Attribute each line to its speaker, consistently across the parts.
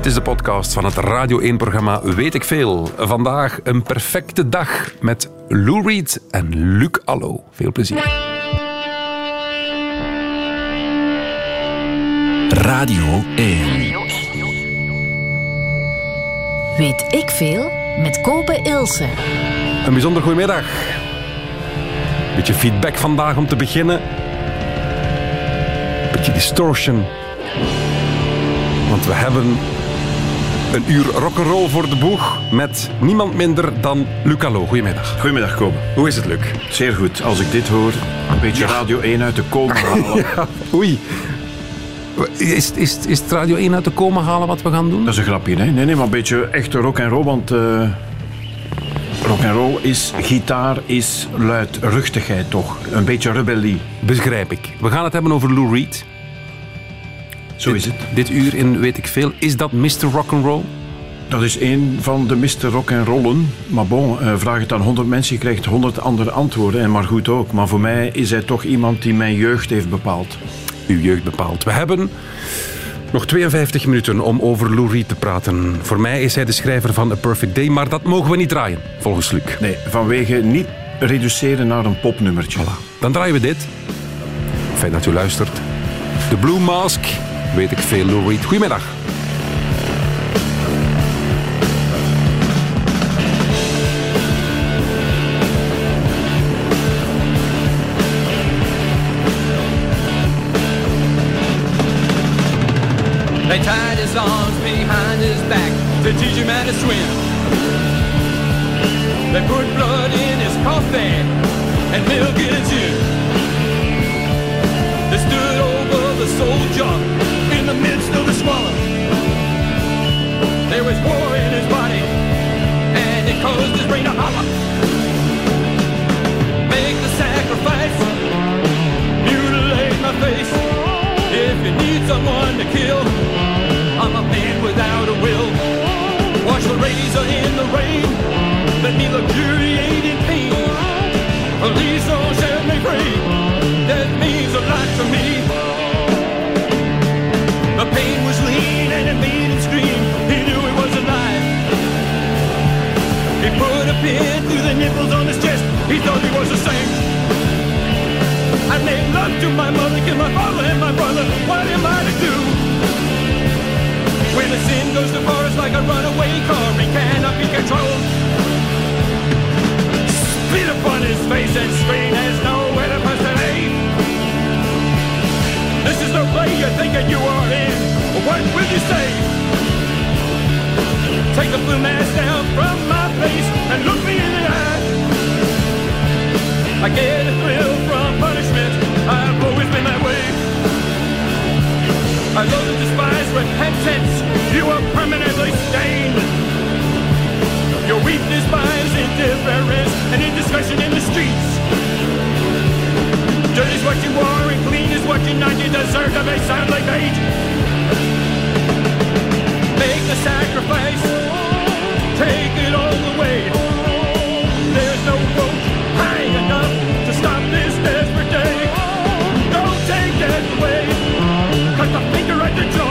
Speaker 1: Dit is de podcast van het Radio 1-programma Weet ik Veel. Vandaag een perfecte dag met Lou Reed en Luc Allo. Veel plezier.
Speaker 2: Radio 1.
Speaker 3: Weet ik veel met Kobe Ilse.
Speaker 1: Een bijzonder goedemiddag. Beetje feedback vandaag om te beginnen. Beetje distortion. Want we hebben een uur rock'n'roll voor de boeg met niemand minder dan Luc Allo. Goedemiddag.
Speaker 4: Goedemiddag, Kobe.
Speaker 1: Hoe is het, Luc?
Speaker 4: Zeer goed. Als ik dit hoor, een beetje Radio 1 uit de komen halen.
Speaker 1: Ja, oei. Is, is, is het Radio 1 uit de komen halen wat we gaan doen?
Speaker 4: Dat is een grapje, hè? Nee, nee, maar een beetje echte rock en roll, want uh, rock en roll is gitaar, is luidruchtigheid toch? Een beetje rebellie.
Speaker 1: Begrijp ik. We gaan het hebben over Lou Reed.
Speaker 4: Zo is het.
Speaker 1: Dit uur in Weet ik Veel. Is dat Mr. Rock'n'Roll?
Speaker 4: Dat is een van de Mr. Rock en Rollen. Maar bon, uh, vraag het aan 100 mensen, je krijgt 100 andere antwoorden. En maar goed ook. Maar voor mij is hij toch iemand die mijn jeugd heeft bepaald.
Speaker 1: Uw jeugd bepaald. We hebben nog 52 minuten om over Lou Reed te praten. Voor mij is hij de schrijver van A Perfect Day, maar dat mogen we niet draaien, volgens Luc.
Speaker 4: Nee, vanwege niet reduceren naar een popnummertje.
Speaker 1: Voilà. Dan draaien we dit. Fijn dat u luistert. De Blue Mask, weet ik veel, Lou Reed. Goedemiddag.
Speaker 5: They tied his arms behind his back to teach him how to swim. They put blood in his coffee and milk in his gin. They stood over the soldier the midst of the squalor. There was war in his body and it caused his brain to holler. Make the sacrifice, mutilate my face. If you need someone to kill, I'm a man without a will. Wash the razor in the rain, let me luxuriate in pain. Please don't set me free, that means a lot to me. The pain was lean and it made him scream, he knew he was alive. He put a pin through the nipples on his chest, he thought he was a saint. I made love to my mother, killed my father and my brother. What am I to do? When a sin goes far, it's like a runaway car. He cannot be controlled. Spit upon his face and scream. There's nowhere is the way you're thinking you are in. What will you say? Take the blue mask down from my face and look me in the eye. I get a thrill from punishment. I've always been that way. I love to despise repentance. You are permanently stained. Your weakness buys indifference and indiscretion in the streets. Is what you are and clean is what you're not. You deserve to be sound like age. Make the sacrifice. Take it all the way. There's no rope high enough to stop this desperate day. Don't take it away. Cut the finger at the joint.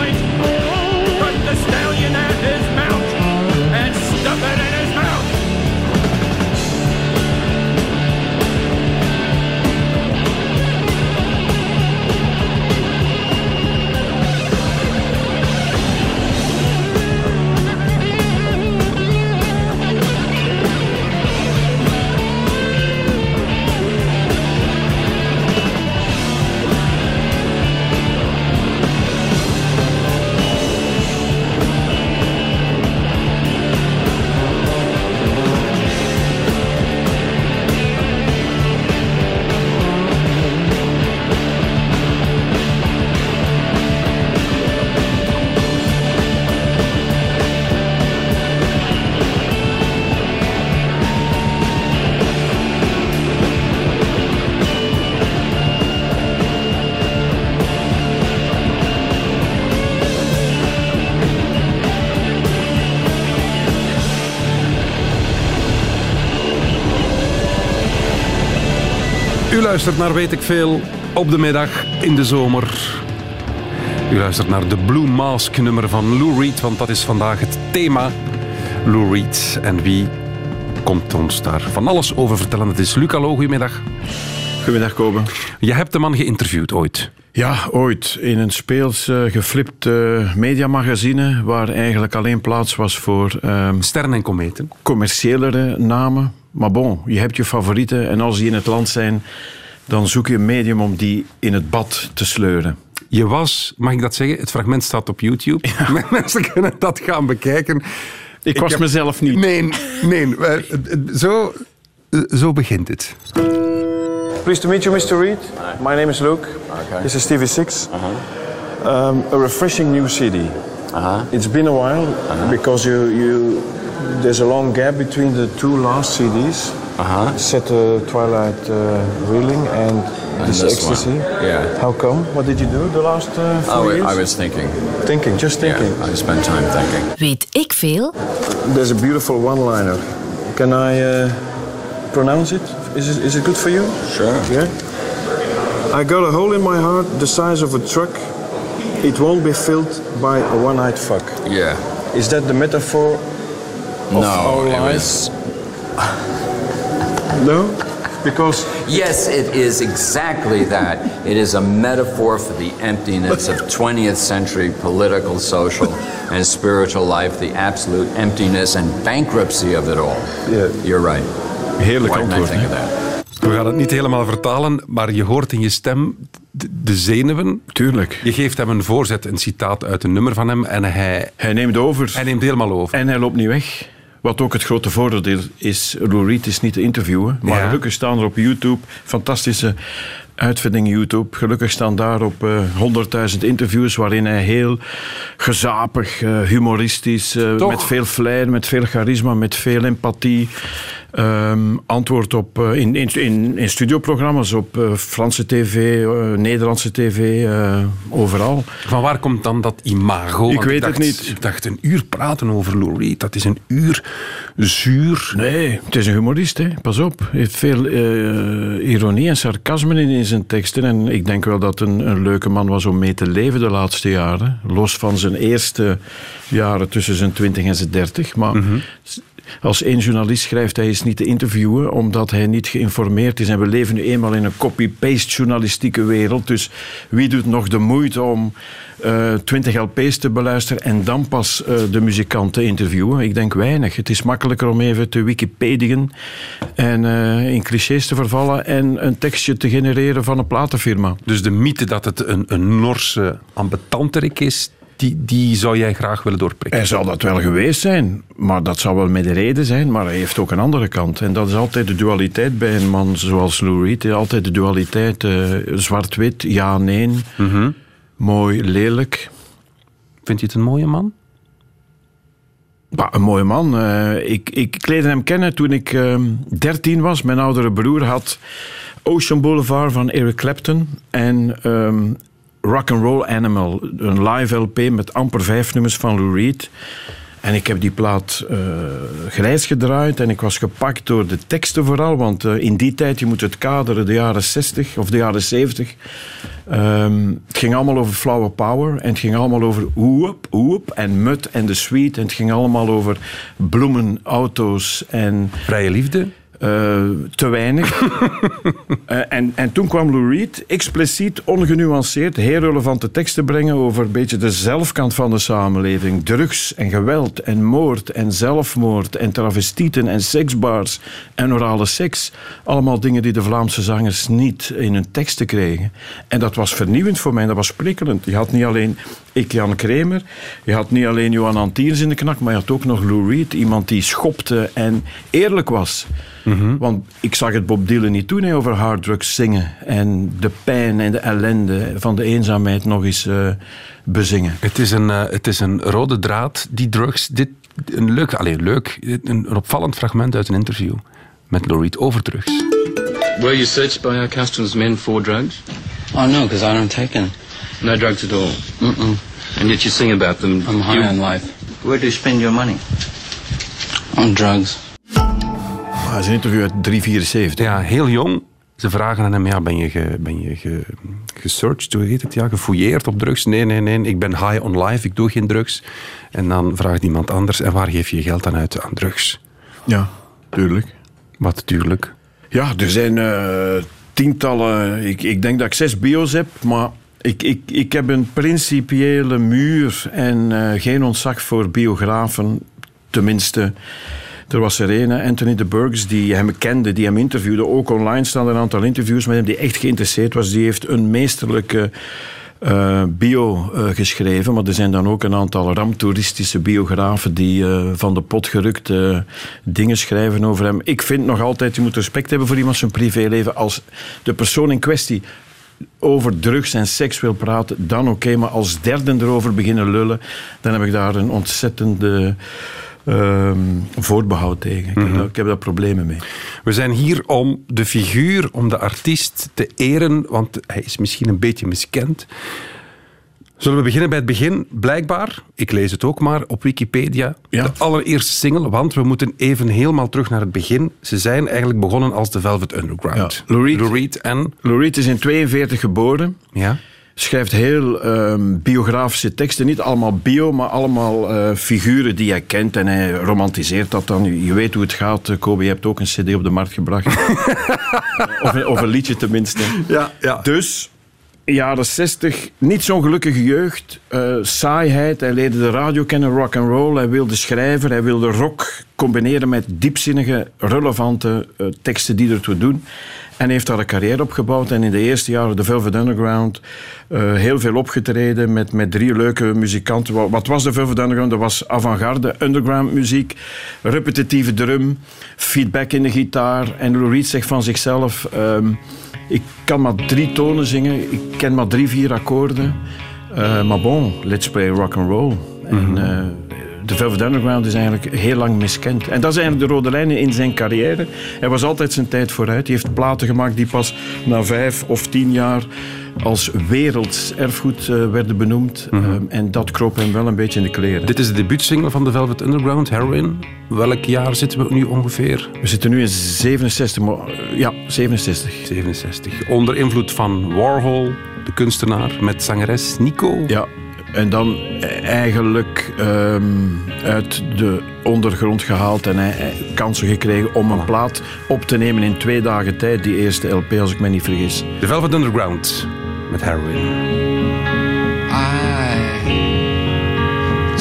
Speaker 1: U luistert naar Weet ik Veel op de middag in de zomer. U luistert naar de Blue Mask nummer van Lou Reed, want dat is vandaag het thema. Lou Reed. En wie komt ons daar van alles over vertellen? Het is Luc. Hallo, goedemiddag.
Speaker 4: Goedemiddag, Kobe.
Speaker 1: Je hebt de man geïnterviewd ooit.
Speaker 4: Ja, ooit. In een speels eh, geflipt eh, mediamagazine waar eigenlijk alleen plaats was voor ehm,
Speaker 1: Sterren en kometen.
Speaker 4: commerciëlere namen. Maar bon, je hebt je favorieten en als die in het land zijn, dan zoek je een medium om die in het bad te sleuren.
Speaker 1: Je was, mag ik dat zeggen? Het fragment staat op YouTube. Mensen kunnen dat gaan bekijken.
Speaker 4: Ik, was
Speaker 1: heb-
Speaker 4: mezelf niet.
Speaker 1: Nee, nee. eh, eh, Zo, eh, zo begint het.
Speaker 6: Pleased to meet you, Mr. Reed. My name is Luke. This is Stevie Six. Um, a refreshing new CD. It's been a while because you, you there's a long gap between the two last CDs. Set uh, Twilight uh, Reeling and, this,
Speaker 7: this
Speaker 6: Ecstasy.
Speaker 7: one, yeah.
Speaker 6: How come? What did you do the last uh, four
Speaker 7: Oh, I,
Speaker 6: years?
Speaker 7: I was thinking.
Speaker 6: thinking, just thinking.
Speaker 7: Yeah, I spent time thinking.
Speaker 3: Weet ik veel?
Speaker 6: There's a beautiful one-liner. Can I uh, pronounce it? Is, it? is it good for you?
Speaker 7: Sure.
Speaker 6: Yeah. I got a hole in my heart the size of a truck. It won't be filled by a one-eyed fuck.
Speaker 7: Yeah.
Speaker 6: Is that the metaphor of
Speaker 7: no,
Speaker 6: our
Speaker 7: it
Speaker 6: lives? No? Because
Speaker 7: Yes, it is exactly that. It is a metaphor for the emptiness of 20th century political, social, and spiritual life, the absolute emptiness and bankruptcy of it all.
Speaker 6: Yeah.
Speaker 7: You're right.
Speaker 4: Heerlijk
Speaker 7: Why
Speaker 4: antwoord.
Speaker 7: think
Speaker 4: hè?
Speaker 7: of that?
Speaker 1: We gaan het niet helemaal vertalen, maar je hoort in je stem de, de zenuwen.
Speaker 4: Tuurlijk.
Speaker 1: Je geeft hem een voorzet, een citaat uit een nummer van hem en hij,
Speaker 4: Hij neemt over
Speaker 1: hij neemt helemaal over.
Speaker 4: en hij loopt niet weg. Wat ook het grote voordeel is, Lou Reed is niet te interviewen. Maar
Speaker 1: Ja.
Speaker 4: gelukkig staan er op YouTube fantastische uitvindingen YouTube. Gelukkig staan daar op eh, 100.000 interviews waarin hij heel gezapig, eh, humoristisch, eh, met veel flair, met veel charisma, met veel empathie ehm, antwoordt op eh, in, in, in, in studioprogramma's op eh, Franse tv, eh, Nederlandse tv, overal.
Speaker 1: Van waar komt dan dat imago?
Speaker 4: Ik
Speaker 1: Want
Speaker 4: weet het
Speaker 1: dacht,
Speaker 4: niet.
Speaker 1: Ik dacht, een uur praten over Lou Reed, dat is een uur zuur.
Speaker 4: Nee, het is een humorist, hè. pas op. Hij heeft veel ironie en sarcasme in, in zijn teksten. En ik denk wel dat het een, een leuke man was om mee te leven de laatste jaren. Los van zijn eerste jaren tussen zijn 20 en zijn 30. Maar als één journalist schrijft, hij is niet te interviewen omdat hij niet geïnformeerd is. En we leven nu eenmaal in een copy-paste journalistieke wereld. Dus wie doet nog de moeite om eh 20 LP's te beluisteren en dan pas eh, de muzikant te interviewen? Ik denk weinig. Het is makkelijker om even te wikipediën en eh, in clichés te vervallen en een tekstje te genereren van een platenfirma.
Speaker 1: Dus de mythe dat het een, een Norse ambetanterik is, die, die zou jij graag willen doorprikken.
Speaker 4: Hij zal dat wel geweest zijn, maar dat zou wel met de reden zijn. Maar hij heeft ook een andere kant. En dat is altijd de dualiteit bij een man zoals Lou Reed. Altijd de dualiteit eh, zwart-wit, ja, nee. Mooi, lelijk.
Speaker 1: Vind je het een mooie man?
Speaker 4: Bah, een mooie man. Eh, ik, ik leerde hem kennen toen ik ehm 13 was. Mijn oudere broer had Ocean Boulevard van Eric Clapton en ehm Rock and Roll Animal, een live LP met amper vijf nummers van Lou Reed. En ik heb die plaat eh grijs gedraaid en ik was gepakt door de teksten vooral, want eh, in die tijd, je moet het kaderen, de jaren 60 of de jaren 70. Ehm, het ging allemaal over flower power en het ging allemaal over oep, oep en mut en de sweet. En het ging allemaal over bloemen, auto's en
Speaker 1: Vrije liefde?
Speaker 4: Eh, te weinig. Eh, en, en toen kwam Lou Reed expliciet, ongenuanceerd, heel relevante teksten brengen over een beetje de zelfkant van de samenleving. Drugs en geweld en moord en zelfmoord en travestieten en seksbars en orale seks. Allemaal dingen die de Vlaamse zangers niet in hun teksten kregen. En dat was vernieuwend voor mij, dat was prikkelend. Je had niet alleen ik, Jan Kremer, je had niet alleen Johan Antiers in de knak, maar je had ook nog Lou Reed, iemand die schopte en eerlijk was. Want ik zag het Bob Dylan niet doen hè, over harddrugs zingen en de pijn en de ellende van de eenzaamheid nog eens eh, bezingen.
Speaker 1: Het is, een, eh, het is een rode draad, die drugs. Dit, een leuk, alleen leuk, een, een opvallend fragment uit een interview met Reed over drugs.
Speaker 8: Were you searched by our customs men for drugs?
Speaker 9: Oh no, because I don't take any.
Speaker 8: No drugs at all.
Speaker 9: Mm-mm.
Speaker 8: And yet you sing about them.
Speaker 9: I'm high
Speaker 8: You-
Speaker 9: on life.
Speaker 10: Where do you spend your money?
Speaker 9: On drugs.
Speaker 4: Ah, Dat is een interview uit 374.
Speaker 1: Ja, heel jong. Ze vragen aan hem, ja, ben je, ge, ben je ge, gesearched, hoe heet het? Ja, gefouilleerd op drugs? Nee, nee, nee, ik ben high on life, ik doe geen drugs. En dan vraagt iemand anders, en waar geef je je geld aan uit? Aan drugs.
Speaker 4: Ja, tuurlijk.
Speaker 1: Wat tuurlijk.
Speaker 4: Ja, er zijn eh, tientallen. Ik, ik denk dat ik zes bio's heb, maar ik, ik, ik heb een principiële muur en eh, geen ontzag voor biografen. Tenminste, er was er een, Anthony de Burgs, die hem kende, die hem interviewde. Ook online staan er een aantal interviews met hem die echt geïnteresseerd was. Die heeft een meesterlijke eh, bio eh, geschreven, maar er zijn dan ook een aantal ramtoeristische biografen die eh, van de pot gerukt dingen schrijven over hem. Ik vind nog altijd, je moet respect hebben voor iemand zijn privéleven. Als de persoon in kwestie over drugs en seks wil praten, dan oké. maar als derden erover beginnen lullen, dan heb ik daar een ontzettende ehm, voorbehoud tegen. Ik, heb daar, ik heb daar problemen mee.
Speaker 1: We zijn hier om de figuur, om de artiest te eren, want hij is misschien een beetje miskend. Zullen we beginnen bij het begin? Blijkbaar, ik lees het ook maar op Wikipedia,
Speaker 4: Ja.
Speaker 1: de allereerste single, want we moeten even helemaal terug naar het begin. Ze zijn eigenlijk begonnen als de Velvet Underground.
Speaker 4: Ja, Lou Reed.
Speaker 1: Lou Reed en...
Speaker 4: Lou Reed is in 42 geboren.
Speaker 1: Ja.
Speaker 4: Schrijft heel ehm, biografische teksten. Niet allemaal bio, maar allemaal eh, figuren die hij kent. En hij romantiseert dat dan. Je- weet hoe het gaat. eh, Kobe, je hebt ook een cd op de markt gebracht. of, een, of een liedje tenminste.
Speaker 1: Ja, ja.
Speaker 4: Dus, jaren 60, niet zo'n gelukkige jeugd. eh, saaiheid. Hij leerde de radio kennen, rock and roll. Hij wilde schrijven. Hij wilde rock combineren met diepzinnige, relevante eh, teksten die ertoe doen. En heeft daar een carrière opgebouwd. En in de eerste jaren de Velvet Underground eh, heel veel opgetreden met, met drie leuke muzikanten. Wat, was de Velvet Underground? Dat was avant-garde, underground muziek, repetitieve drum, feedback in de gitaar. En Lou Reed zegt van zichzelf... ehm, ik kan maar drie tonen zingen, ik ken maar drie, vier akkoorden. Eh, maar bon, let's play rock and roll. En eh, de Velvet Underground is eigenlijk heel lang miskend. En dat is eigenlijk de rode lijn in zijn carrière. Hij was altijd zijn tijd vooruit. Hij heeft platen gemaakt die pas na vijf of tien jaar als werelds erfgoed eh, werden benoemd. Eh, en dat kroop hem wel een beetje in de kleren.
Speaker 1: Dit is de debuutsingle van de Velvet Underground, Heroin. Welk jaar zitten we nu ongeveer?
Speaker 4: We zitten nu in 67, maar, eh, ja, 67.
Speaker 1: 67. Onder invloed van Warhol, de kunstenaar, met zangeres Nico.
Speaker 4: Ja, en dan eigenlijk ehm, uit de ondergrond gehaald en hij, hij kansen gekregen om een plaat op te nemen in twee dagen tijd. Die eerste LP, als ik me niet vergis.
Speaker 1: De Velvet Underground met Heroin.
Speaker 9: I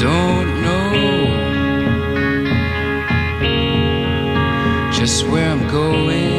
Speaker 9: don't know just where I'm going.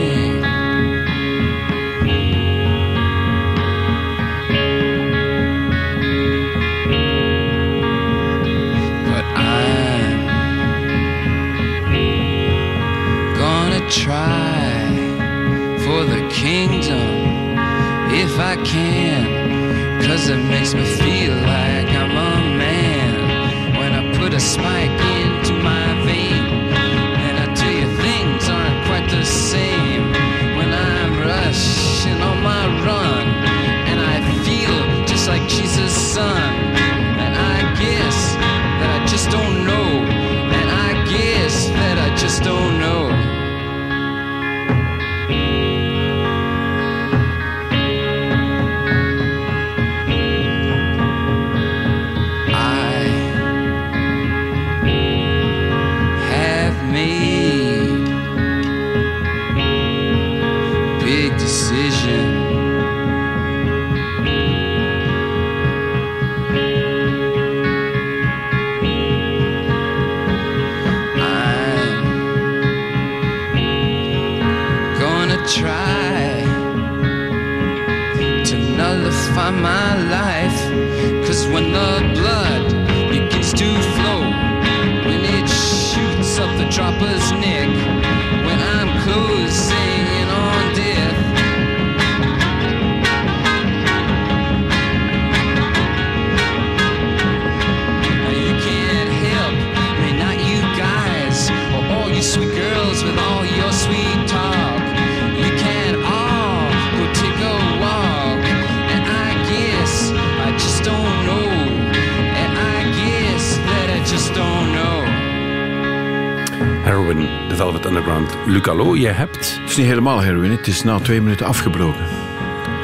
Speaker 9: Don't know.
Speaker 1: Heroin, de Velvet Underground. Luc Allo, je hebt
Speaker 4: Het is niet helemaal heroïne, het is na twee minuten afgebroken.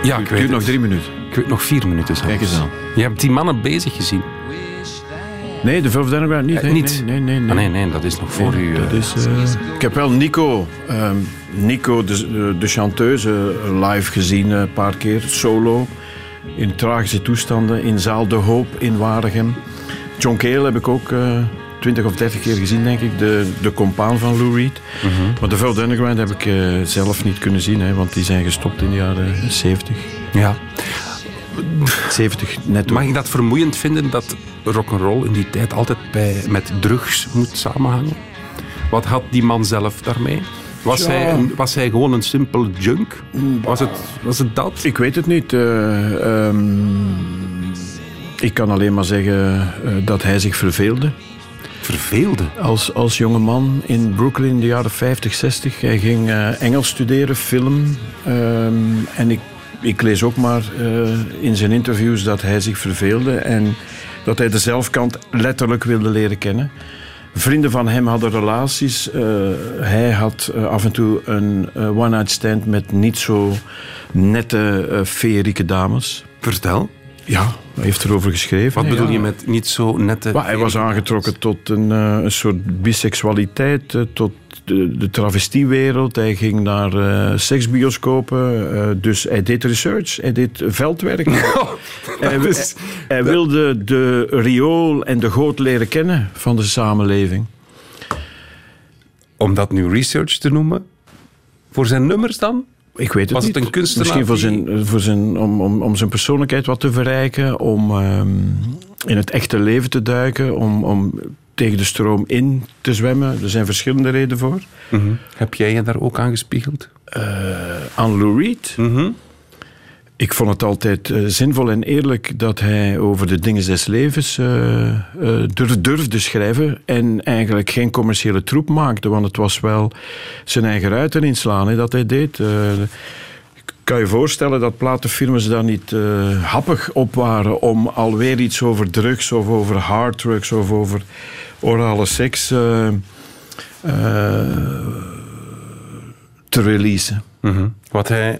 Speaker 1: Ja, ik
Speaker 4: Het
Speaker 1: weet
Speaker 4: duurt nog drie minuten.
Speaker 1: Ik weet nog vier minuten zelfs.
Speaker 4: Kijk eens aan.
Speaker 1: Je hebt die mannen bezig gezien.
Speaker 4: Nee, de Velvet Underground niet.
Speaker 1: Eh, niet?
Speaker 4: Nee, nee, nee.
Speaker 1: Ah, nee, nee, dat is nog voor u.
Speaker 4: Dat
Speaker 1: eh,
Speaker 4: is, eh, ik heb wel Nico, ehm, Nico de, de, chanteuse, live gezien een paar keer, solo. In tragische toestanden, in Zaal de Hoop in Waregem. John Cale heb ik ook eh, twintig of dertig keer gezien, denk ik. De, de compaan van Lou Reed.
Speaker 1: Mhm.
Speaker 4: Maar de Velvet Underground heb ik eh, zelf niet kunnen zien, hè, want die zijn gestopt in de jaren 70.
Speaker 1: ja.
Speaker 4: 70 net
Speaker 1: Mag ik dat vermoeiend vinden dat rock'n'roll in die tijd altijd bij, met drugs moet samenhangen? Wat had die man zelf daarmee? Was,
Speaker 4: Ja.
Speaker 1: hij, een- was hij gewoon een simpel junk? Was het, was het dat?
Speaker 4: Ik weet het niet. eh, ehm, ik kan alleen maar zeggen eh, dat hij zich verveelde.
Speaker 1: Verveelde.
Speaker 4: Als, als jonge man in Brooklyn in de jaren 50, 60. Hij ging eh, Engels studeren, film. ehm, en ik, ik lees ook maar eh, in zijn interviews dat hij zich verveelde. En dat hij de zelfkant letterlijk wilde leren kennen. Vrienden van hem hadden relaties. Eh, hij had af en toe een one-night stand met niet zo nette, feerieke dames.
Speaker 1: Vertel.
Speaker 4: Ja, hij heeft erover geschreven.
Speaker 1: Wat bedoel
Speaker 4: ja.
Speaker 1: je met niet zo nette...
Speaker 4: Maar hij was aangetrokken tot een, eh, een soort biseksualiteit, eh, tot de, de travestiewereld. Hij ging naar eh, seksbioscopen, dus hij deed research, hij deed veldwerk. hij,
Speaker 1: is-
Speaker 4: hij wilde de riool en de goot leren kennen van de samenleving.
Speaker 1: Om dat nu research te noemen? Voor zijn nummers dan?
Speaker 4: Ik weet het
Speaker 1: Was
Speaker 4: niet.
Speaker 1: het een kunstenaar
Speaker 4: Misschien voor zijn, voor zijn, om, om, om zijn persoonlijkheid wat te verrijken, om ehm, in het echte leven te duiken, om, om tegen de stroom in te zwemmen. Er zijn verschillende redenen voor.
Speaker 1: Heb jij je daar ook aan gespiegeld?
Speaker 4: Aan Lou Reed. Ik vond het altijd eh, zinvol en eerlijk dat hij over de dingen des levens durf- durfde schrijven en eigenlijk geen commerciële troep maakte, want het was wel zijn eigen ruiten inslaan dat hij deed. Kan je voorstellen dat platenfirma's daar niet happig op waren om alweer iets over drugs of over harddrugs of over orale seks te releasen.
Speaker 1: Wat hij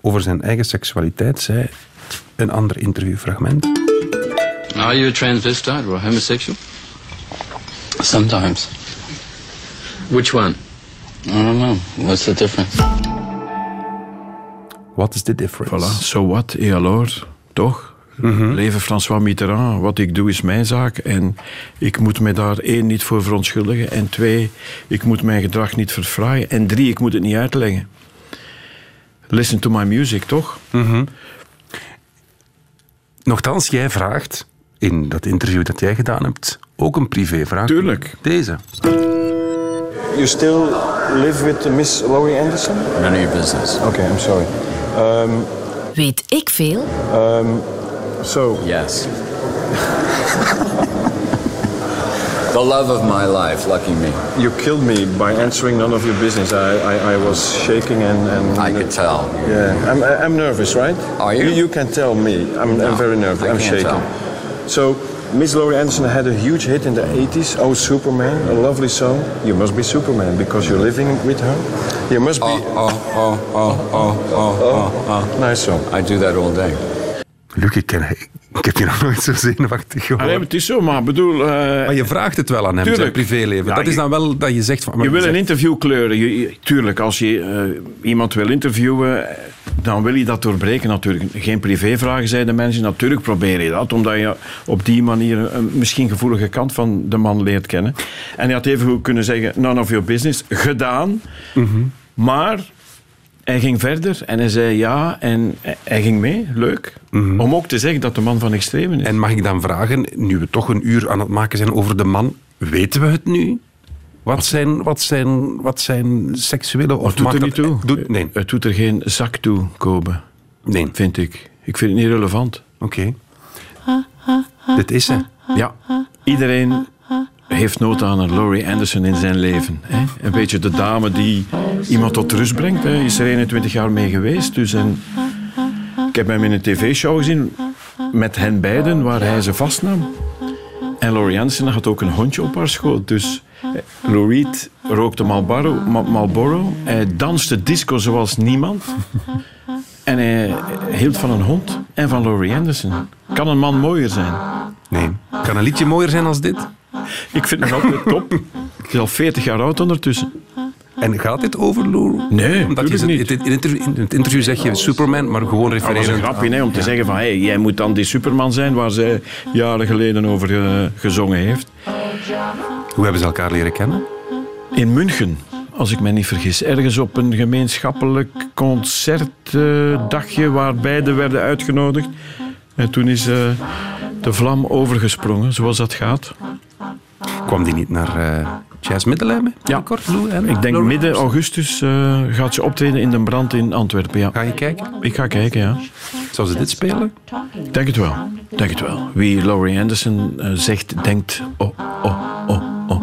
Speaker 1: over zijn eigen seksualiteit zei. Een ander interviewfragment.
Speaker 8: Are you a transvestite or a homosexual?
Speaker 9: Sometimes.
Speaker 8: Which one?
Speaker 9: I don't know. What's the difference?
Speaker 1: What is the difference?
Speaker 4: Voilà, so what, et alors? Toch? Leven François Mitterrand, wat ik doe is mijn zaak. En ik moet me daar één niet voor verontschuldigen. En twee, ik moet mijn gedrag niet verfraaien. En drie, ik moet het niet uitleggen. Listen to my music, toch?
Speaker 1: Nochtans, jij vraagt in dat interview dat jij gedaan hebt ook een privévraag.
Speaker 4: Tuurlijk.
Speaker 1: Deze.
Speaker 6: You still live with Miss Laurie Anderson?
Speaker 7: None of your business.
Speaker 6: Okay, I'm sorry. Um,
Speaker 3: Weet ik veel?
Speaker 6: so,
Speaker 7: Yes. the love of my life, lucky me.
Speaker 6: you killed me by answering none of your business. I, I, I was shaking and... and
Speaker 7: I could tell.
Speaker 6: Yeah, I'm, I'm nervous, right?
Speaker 7: Are you?
Speaker 6: You, can tell me. I'm,
Speaker 7: No,
Speaker 6: I'm very nervous.
Speaker 7: I
Speaker 6: I'm shaking.
Speaker 7: tell.
Speaker 6: So, Miss Laurie Anderson had a huge hit in the 80s. Oh, Superman, a lovely song. You must be Superman because you're living with her. You must be.
Speaker 7: Oh, oh, oh, oh, oh, oh, oh, oh.
Speaker 6: Nice song.
Speaker 7: I do that all day.
Speaker 1: Luc, ik, ken, ik heb je nog nooit zo zenuwachtig gehoord.
Speaker 4: Allee, het is zo, maar bedoel... eh,
Speaker 1: maar je vraagt het wel aan hem, zijn
Speaker 4: Tuurlijk.
Speaker 1: privéleven.
Speaker 4: Ja,
Speaker 1: dat is
Speaker 4: je-
Speaker 1: dan wel dat je zegt... Van,
Speaker 4: Je wil een interview kleuren. Je, je- tuurlijk, als je eh, iemand wil interviewen, eh, dan wil je dat doorbreken natuurlijk. Geen privévragen, zeiden mensen. Natuurlijk probeer je dat, omdat je op die manier een misschien gevoelige kant van de man leert kennen. En hij had even goed kunnen zeggen, none of your business. Gedaan. Maar hij ging verder en hij zei ja en hij ging mee. Leuk. Om ook te zeggen dat de man van extremen is.
Speaker 1: En mag ik dan vragen, nu we toch een uur aan het maken zijn over de man, weten we het nu? Wat zijn, wat zijn, wat zijn seksuele... Of
Speaker 4: het doet er niet
Speaker 1: dat-
Speaker 4: toe.
Speaker 1: Doet, nee,
Speaker 4: Het doet er geen zak toe, Kobe,
Speaker 1: nee.
Speaker 4: vind ik. Ik vind het niet relevant.
Speaker 1: Oké. Dit is ze.
Speaker 4: Ja, iedereen heeft nood aan een Laurie Anderson in zijn leven. Hè? Een beetje de dame die iemand tot rust brengt. Hè? Is er 21 jaar mee geweest. Dus en ik heb hem in een tv-show gezien met hen beiden, waar hij ze vastnam. En Laurie Anderson had ook een hondje op haar schoot. Dus eh, Lou Reed rookte Marlboro, Ma- Marlboro. Hij danste disco zoals niemand. En hij hield van een hond en van Laurie Anderson. Kan een man mooier zijn?
Speaker 1: Nee. Kan een liedje mooier zijn als dit?
Speaker 4: Ik vind het nog altijd top. Het is al 40 jaar oud ondertussen.
Speaker 1: En gaat dit over Lou?
Speaker 4: Nee,
Speaker 1: Omdat je in, het interview, in het interview zeg je Superman, maar gewoon
Speaker 4: Dat was
Speaker 1: refereren.
Speaker 4: een grapje hè, om te zeggen van hey, jij moet dan die Superman zijn waar zij jaren geleden over eh, gezongen heeft.
Speaker 1: Hoe hebben ze elkaar leren kennen?
Speaker 4: In München, als ik me niet vergis. Ergens op een gemeenschappelijk concertdagje waar beide werden uitgenodigd. En toen is eh, de vlam overgesprongen, zoals dat gaat.
Speaker 1: Kwam die niet naar eh Jazz Middelheim?
Speaker 4: Ja.
Speaker 1: Kort, Lou en
Speaker 4: Ik denk midden augustus eh, gaat ze optreden in de brand in Antwerpen. Ja.
Speaker 1: Ga je kijken?
Speaker 4: Ik ga kijken, ja.
Speaker 1: Zou ze dit spelen?
Speaker 4: Denk het wel. Denk het wel. Wie Laurie Anderson eh, zegt, denkt... Oh, oh, oh, oh.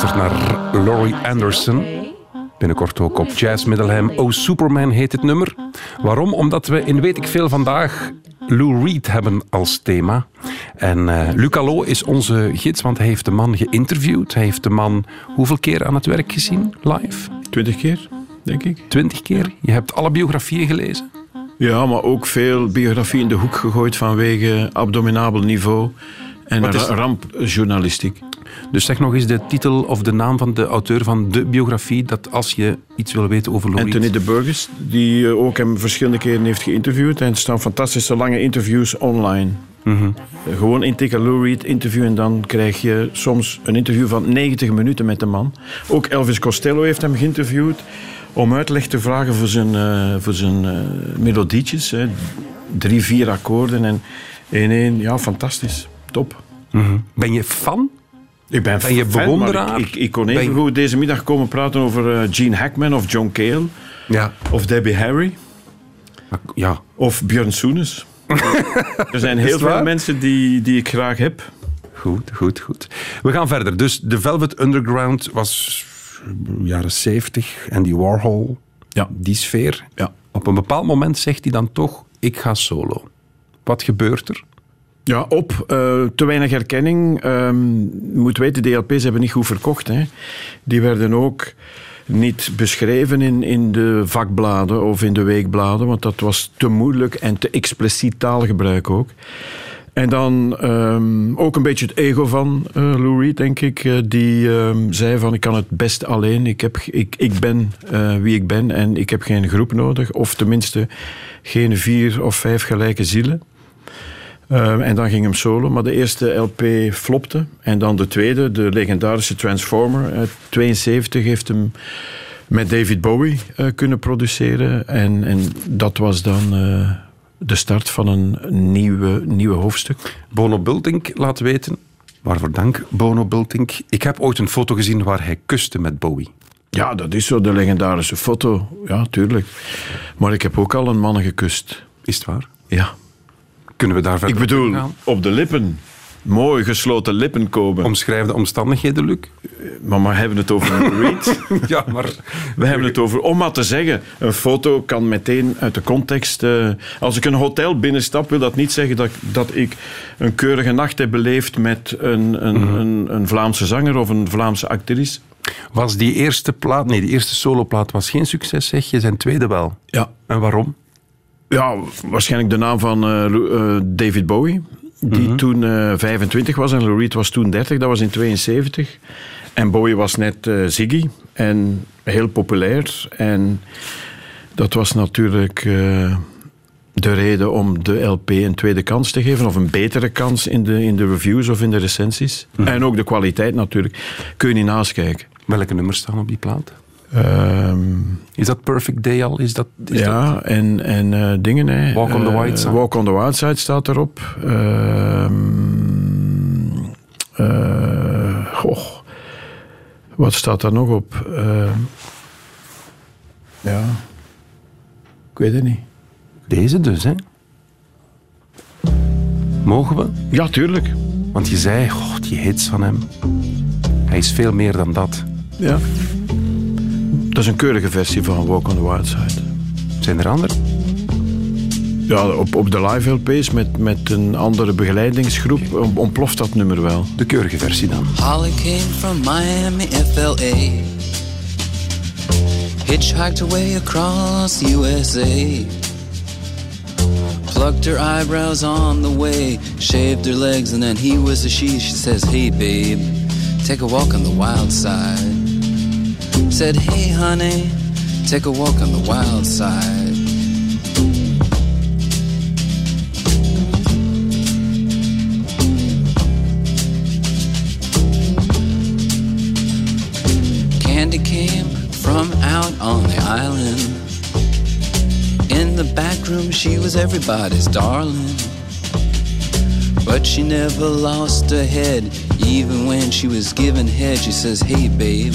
Speaker 1: 1-luisteraar, u luistert naar Laurie Anderson. Binnenkort ook op Jazz Middelheim. Oh Superman heet het nummer. Waarom? Omdat we in Weet ik Veel vandaag Lou Reed hebben als thema. En eh Luc Allo is onze gids, want hij heeft de man geïnterviewd. Hij heeft de man hoeveel keer aan het werk gezien, live?
Speaker 4: Twintig keer, denk ik.
Speaker 1: Twintig keer. Je hebt alle biografieën gelezen.
Speaker 4: Ja, maar ook veel biografie in de hoek gegooid vanwege abdominabel niveau en
Speaker 1: Wat is-
Speaker 4: ra- rampjournalistiek.
Speaker 1: Dus zeg nog eens de titel of de naam van de auteur van de biografie, dat als je iets wil weten over Lou Reed...
Speaker 4: Anthony de Burgers, die eh, ook hem verschillende keren heeft geïnterviewd. En er staan fantastische lange interviews online.
Speaker 1: Mhm.
Speaker 4: Eh, Gewoon intikken Lou Reed interview en dan krijg je soms een interview van 90 minuten met de man. Ook Elvis Costello heeft hem geïnterviewd om uitleg te vragen voor zijn, eh, voor zijn melodietjes. Hè. Drie, vier akkoorden en één, één. Ja, fantastisch. Top.
Speaker 1: Mhm. Ben je fan?
Speaker 4: Ik ben,
Speaker 1: Ben je
Speaker 4: fan,
Speaker 1: bewonderaar?
Speaker 4: Ik, ik, ik kon
Speaker 1: je-
Speaker 4: even goed deze middag komen praten over eh, Gene Hackman of John Cale.
Speaker 1: Ja.
Speaker 4: Of Debbie Harry.
Speaker 1: Ja.
Speaker 4: Of Björn Soenes. er zijn heel veel
Speaker 1: waar?
Speaker 4: mensen die, die ik graag heb.
Speaker 1: Goed, goed, goed. We gaan verder. Dus de Velvet Underground was jaren 70 en die Warhol,
Speaker 4: Ja.
Speaker 1: die sfeer.
Speaker 4: Ja.
Speaker 1: Op een bepaald moment zegt hij dan toch, ik ga solo. Wat gebeurt er?
Speaker 4: Ja, op. eh, te weinig herkenning. Ehm, je moet weten, DLP's hebben niet goed verkocht. Hè. Die werden ook niet beschreven in, in de vakbladen of in de weekbladen, want dat was te moeilijk en te expliciet taalgebruik ook. En dan ehm, ook een beetje het ego van Reed, denk ik. eh, die ehm, zei van, ik kan het best alleen. Ik, heb, ik, ik ben wie ik ben en ik heb geen groep nodig. Of tenminste, geen vier of vijf gelijke zielen. Eh, en dan ging hem solo, maar de eerste LP flopte. En dan de tweede, de legendarische Transformer uit 72, heeft hem met David Bowie eh, kunnen produceren. En, en dat was dan eh, de start van een nieuwe, nieuwe hoofdstuk.
Speaker 1: Bono Bultink laat weten, waarvoor dank Bono Bultink. Ik heb ooit een foto gezien waar hij kuste met Bowie.
Speaker 4: Ja, dat is zo de legendarische foto. Ja, tuurlijk. Maar ik heb ook al een man gekust.
Speaker 1: Is het waar?
Speaker 4: Ja.
Speaker 1: Kunnen we daar verder
Speaker 4: Ik
Speaker 1: op
Speaker 4: bedoel, op de lippen. mooi gesloten lippen komen.
Speaker 1: Omschrijf de omstandigheden, Luc.
Speaker 4: Maar we hebben het over Lou Reed.
Speaker 1: ja, maar...
Speaker 4: We hebben het over, om maar te zeggen, een foto kan meteen uit de context... eh, als ik een hotel binnenstap, wil dat niet zeggen dat, dat ik een keurige nacht heb beleefd met een, een,
Speaker 1: Mhm.
Speaker 4: een, een Vlaamse zanger of een Vlaamse actrice.
Speaker 1: Was die eerste plaat... Nee, die eerste soloplaat was geen succes, zeg je. Zijn tweede wel.
Speaker 4: Ja.
Speaker 1: En waarom?
Speaker 4: Ja, waarschijnlijk de naam van eh, eh, David Bowie, die
Speaker 1: Mhm.
Speaker 4: toen eh, 25 was en Lou Reed was toen 30, dat was in 72. En Bowie was net Ziggy en heel populair. En dat was natuurlijk de reden om de LP een tweede kans te geven, of een betere kans in de, in de reviews of in de recensies. En ook de kwaliteit natuurlijk. Kun je niet naast kijken.
Speaker 1: Welke nummers staan op die plaat?
Speaker 4: Ehm,
Speaker 1: Is dat Perfect Day al? Is dat, is
Speaker 4: ja,
Speaker 1: dat-
Speaker 4: en, en eh, dingen. Hè.
Speaker 1: Walk on the
Speaker 4: Eh,
Speaker 1: White Side.
Speaker 4: Walk on the Wild Side staat erop. Ehm, eh, goh. Wat staat daar nog op? Ehm, ja. Ik weet het niet.
Speaker 1: Deze dus, hè? Mogen we?
Speaker 4: Ja, tuurlijk.
Speaker 1: Want je zei, goh, die hits van hem. Hij is veel meer dan dat.
Speaker 4: Ja. Dat is een keurige versie van Walk on the Wild Side.
Speaker 1: Zijn er anderen?
Speaker 4: Ja, op, op de live LP's met, met een andere begeleidingsgroep ontploft dat nummer wel.
Speaker 1: De keurige versie dan.
Speaker 9: Holly came from Miami, FLA. Hitchhiked away across the USA. Plucked her eyebrows on the way. Shaved her legs, and then he was a she. She says, Hey, babe, take a walk on the wild side. Said, Hey, honey, take a walk on the wild side. Candy came from out on the island. In the back room, she was everybody's darling. But she never lost her head, even when she was given head. She says, Hey, babe,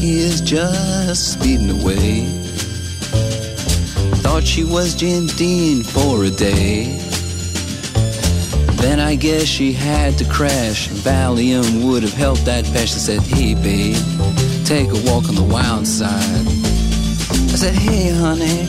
Speaker 9: Jackie is just speeding away. Thought she was Jim Dean for a day. Then I guess she had to crash. Valium would have helped that patch. I said, Hey, babe, take a walk on the wild side. I said, Hey, honey,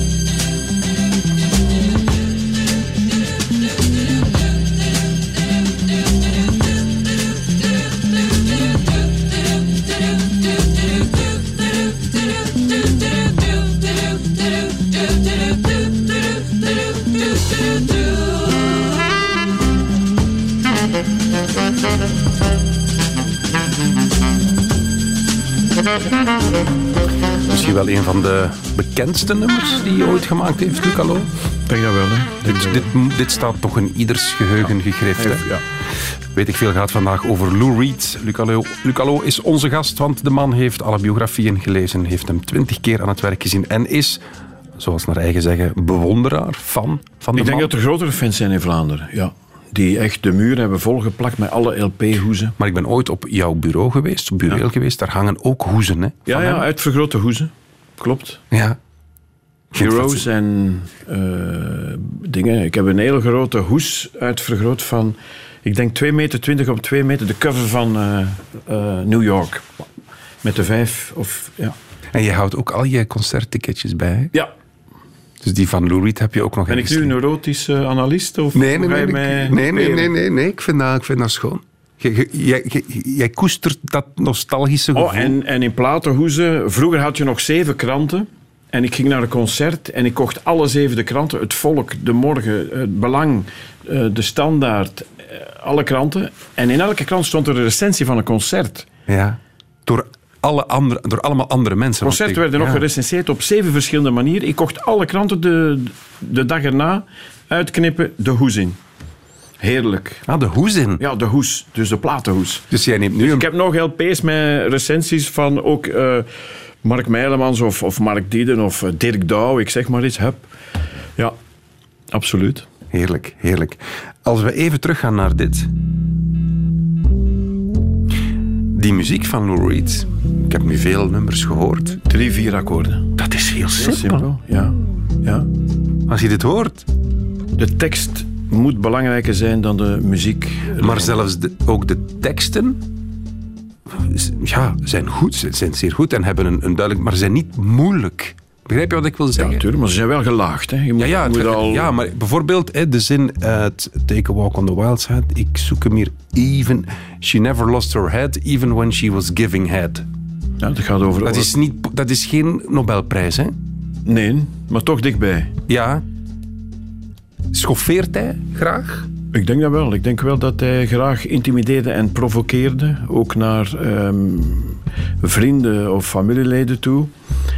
Speaker 1: een van de bekendste nummers die hij ooit gemaakt heeft, Luc Allo.
Speaker 4: Ik denk dat wel, hè.
Speaker 1: Dit, dit, dit staat toch in ieders geheugen gegrift. hè?
Speaker 4: Ja.
Speaker 1: Weet ik veel gaat vandaag over Lou Reed. Luc Allo, Luc Allo is onze gast, want de man heeft alle biografieën gelezen, heeft hem twintig keer aan het werk gezien en is, zoals naar eigen zeggen, bewonderaar, fan van de
Speaker 4: Ik denk dat er grotere fans zijn in Vlaanderen, ja. Die echt de muur hebben volgeplakt met alle LP-hoezen.
Speaker 1: Maar ik ben ooit op jouw bureau geweest, op bureau geweest, daar hangen ook hoezen. Hè,
Speaker 4: Ja, ja, uitvergrote hoezen. Klopt.
Speaker 1: ja.
Speaker 4: Heroes en eh, dingen. Ik heb een hele grote hoes uitvergroot van, ik denk 2,20 meter op 2 meter. De cover van eh, eh, New York. Met de vijf of, ja.
Speaker 1: En je houdt ook al je concertticketjes bij.
Speaker 4: Ja.
Speaker 1: Dus die van Lou Reed heb je ook nog
Speaker 4: Ben ik nu een
Speaker 1: liggen.
Speaker 4: neurotische analist? Of
Speaker 1: Nee, nee, nee, nee, nee, nee, nee, nee, nee, Ik, vind dat, ik vind dat schoon. Jij, koestert dat nostalgische gevoel.
Speaker 4: Oh, en, en in platenhoezen, vroeger had je nog zeven kranten. En ik ging naar een concert en ik kocht alle zeven de kranten. Het Volk, De Morgen, Het Belang, eh, De Standaard, eh, alle kranten. En in elke krant stond er een recensie van een concert.
Speaker 1: Ja. Door, alle andere, door allemaal andere mensen.
Speaker 4: Concerten
Speaker 1: ik-
Speaker 4: werden nog gerecenseerd op zeven verschillende manieren. Ik kocht alle kranten de, de dag erna, uitknippen, de hoes in. Heerlijk.
Speaker 1: Ah, de hoes in.
Speaker 4: Ja, de hoes, dus de platenhoes.
Speaker 1: Dus jij neemt nu een...
Speaker 4: Ik heb nog LP's met recensies van ook eh, Mark Meilemans of, of Mark Dieden of eh, Dirk Douw, ik zeg maar iets. Hup. Ja, absoluut.
Speaker 1: Heerlijk, heerlijk. Als we even teruggaan naar dit. Die muziek van Lou Reed. Ik heb nu veel nummers gehoord.
Speaker 4: Drie, vier akkoorden.
Speaker 1: Dat is heel
Speaker 4: Heel
Speaker 1: simpel.
Speaker 4: simpel. Ja. ja.
Speaker 1: Als je dit hoort.
Speaker 4: De tekst moet belangrijker zijn dan de muziek.
Speaker 1: Maar zelfs de- ook de teksten ja, zijn goed, ze zijn zeer goed en hebben een, een duidelijk... Maar ze zijn niet moeilijk. Begrijp je wat ik wil
Speaker 4: Ja,
Speaker 1: zeggen?
Speaker 4: natuurlijk, maar ze zijn wel gelaagd. Hè. Je moet,
Speaker 1: Ja, ja,
Speaker 4: al...
Speaker 1: ja, maar bijvoorbeeld hè, de zin uit Take a Walk on the Wild Side. Ik zoek hem hier even. She never lost her head, even when she was giving head.
Speaker 4: Ja, dat gaat over...
Speaker 1: Dat is, niet, dat is geen Nobelprijs, hè?
Speaker 4: Nee, maar toch dichtbij.
Speaker 1: Ja. Schoffeert hij graag?
Speaker 4: Ik denk dat wel. Ik denk wel dat hij graag intimideerde en provoceerde. Ook naar ehm, vrienden of familieleden toe.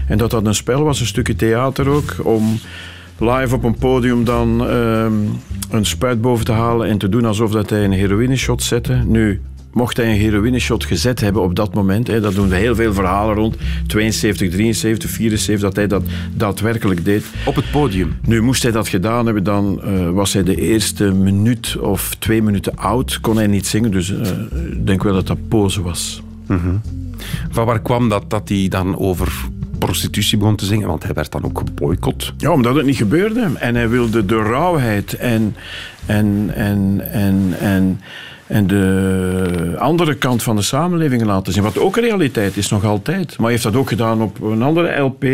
Speaker 4: En dat dat een spel was, een stukje theater ook. Om live op een podium dan ehm, een spuit boven te halen en te doen alsof dat hij een heroïneshot zette. Nu, mocht hij een heroïneshot gezet hebben op dat moment, hè, dat doen we heel veel verhalen rond, 72, 73, 74, dat hij dat daadwerkelijk deed.
Speaker 1: Op het podium.
Speaker 4: Nu, moest hij dat gedaan hebben, dan eh, was hij de eerste minuut of twee minuten oud. Kon hij niet zingen, dus eh, ik denk wel dat dat pose was.
Speaker 1: Van waar kwam dat dat hij dan over prostitutie begon te zingen? Want hij werd dan ook geboycott.
Speaker 4: Ja, omdat het niet gebeurde. En hij wilde de rauwheid en, en, en, en, en, en de andere kant van de samenleving laten zien. Wat ook een realiteit is, nog altijd. Maar hij heeft dat ook gedaan op een andere LP, eh,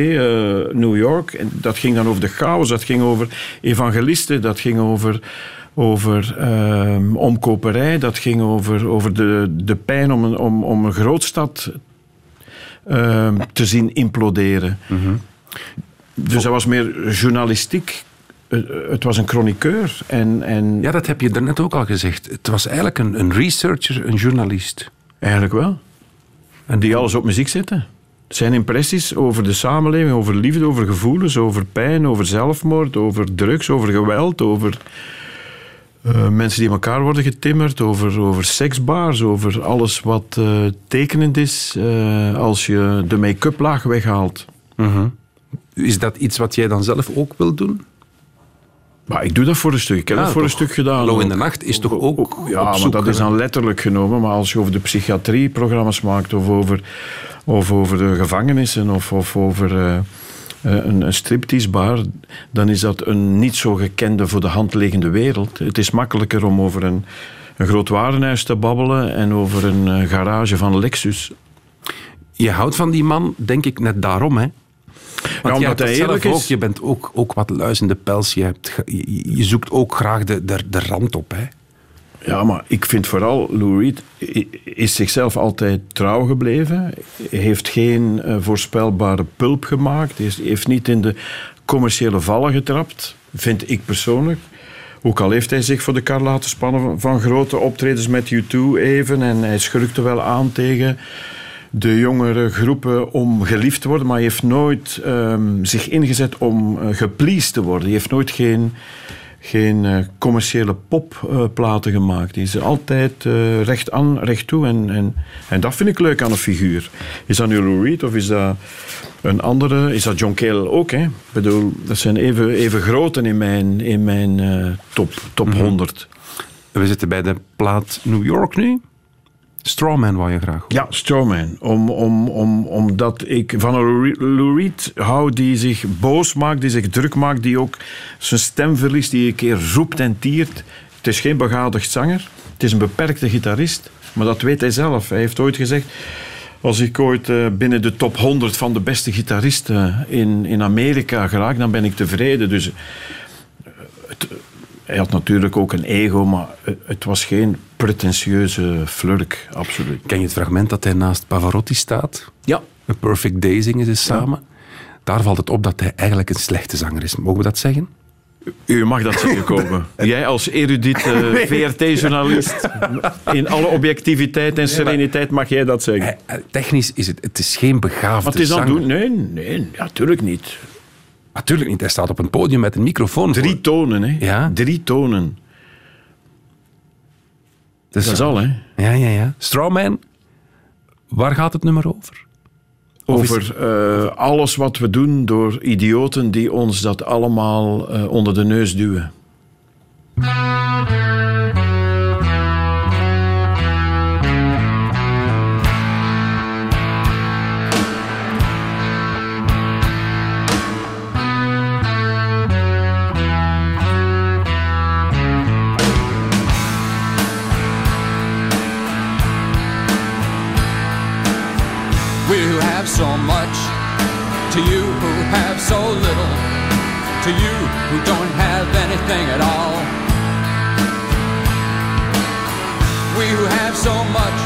Speaker 4: New York. En dat ging dan over de chaos, dat ging over evangelisten, dat ging over over ehm, omkoperij, dat ging over, over de, de pijn om een, om, om een grootstad ehm, te zien imploderen. Dus dat was meer journalistiek. Eh, Het was een chroniqueur. En, en
Speaker 1: Ja, dat heb je daarnet ook al gezegd. Het was eigenlijk een, een researcher, een journalist.
Speaker 4: eigenlijk wel. En die alles op muziek zetten. Zijn impressies over de samenleving, over liefde, over gevoelens, over pijn, over zelfmoord, over drugs, over geweld, over eh, mensen die elkaar worden getimmerd, over, over seksbars, over alles wat eh, tekenend is als je de make-up laag weghaalt.
Speaker 1: Is dat iets wat jij dan zelf ook wil doen?
Speaker 4: Maar ik doe dat voor een stuk. Ik heb dat voor een stuk gedaan.
Speaker 1: Hallo in de nacht is toch ook
Speaker 4: Ja, maar
Speaker 1: zoek,
Speaker 4: dat is dan letterlijk genomen. Maar als je over de psychiatrie programma's maakt of over, of over de gevangenissen of, of over eh, eh, een, een stripteasebar, dan is dat een niet zo gekende voor de hand liggende wereld. Het is makkelijker om over een, een groot warenhuis te babbelen en over een eh, garage van Lexus.
Speaker 1: Je houdt van die man, denk ik, net daarom, hè? Want
Speaker 4: omdat hij eerlijk is.
Speaker 1: ook. Je bent ook, ook wat luizende pels. Je, hebt, je, je zoekt ook graag de, de, de rand op, hè?
Speaker 4: Ja, maar ik vind vooral Lou Reed is zichzelf altijd trouw gebleven. Heeft geen eh, voorspelbare pulp gemaakt. Heeft, heeft niet in de commerciële vallen getrapt, vind ik persoonlijk. Ook al heeft hij zich voor de kar laten spannen van, van grote optredens met U2 even. En hij schurkte wel aan tegen de jongere groepen om geliefd te worden, maar hij heeft nooit ehm, zich ingezet om uh, gepleased te worden. Hij heeft nooit geen, geen uh, commerciële popplaten gemaakt. Hij is altijd recht aan, recht toe. En, en, en dat vind ik leuk aan een figuur. Is dat nu Lou Reed of is dat een andere? Is dat John Cale ook? Hè? Ik bedoel, dat zijn even, even groten in mijn, in mijn top, top mm -hmm. 100.
Speaker 1: We zitten bij de plaat New York nu. Strawman wou je graag.
Speaker 4: Ja, Strawman. Om, om, om, omdat ik van een Lou Reed hou die zich boos maakt, die zich druk maakt, die ook zijn stem verliest, die een keer roept en tiert. Het is geen begadigd zanger. Het is een beperkte gitarist. Maar dat weet hij zelf. Hij heeft ooit gezegd... Als ik ooit uh, binnen de top 100 van de beste gitaristen in, in Amerika geraak, dan ben ik tevreden. Dus uh, het, hij had natuurlijk ook een ego, maar het was geen pretentieuze flurk, absoluut.
Speaker 1: Ken je het fragment dat hij naast Pavarotti staat?
Speaker 4: Ja.
Speaker 1: A Perfect Day zingen ze samen. Ja. Daar valt het op dat hij eigenlijk een slechte zanger is. Mogen we dat zeggen?
Speaker 4: U mag dat zeggen komen. Jij als erudiet uh, VRT-journalist, in alle objectiviteit en sereniteit mag jij dat zeggen.
Speaker 1: Technisch is het, het is geen begaafde
Speaker 4: Wat is dat doen? Nee, nee, natuurlijk niet.
Speaker 1: Natuurlijk niet. Hij staat op een podium met een microfoon.
Speaker 4: Drie
Speaker 1: voor.
Speaker 4: tonen, hè?
Speaker 1: Ja.
Speaker 4: Drie tonen.
Speaker 1: Dus,
Speaker 4: dat is al, hè?
Speaker 1: Ja, ja, ja. Strawman, waar gaat het nummer over?
Speaker 4: Over uh, alles wat we doen door idioten die ons dat allemaal uh, onder de neus duwen.
Speaker 5: So much to you who have so little, to you who don't have anything at all. We who have so much,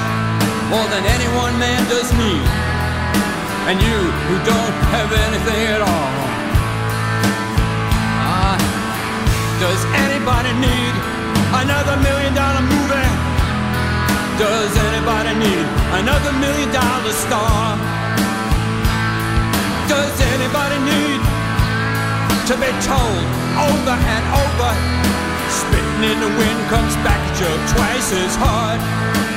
Speaker 5: more than any one man does need, and you who don't have anything at all. Ah, does anybody need another million dollar movie? Does anybody need another million dollar star? Does anybody need to be told over and over? Spitting in the wind comes back at you twice as hard.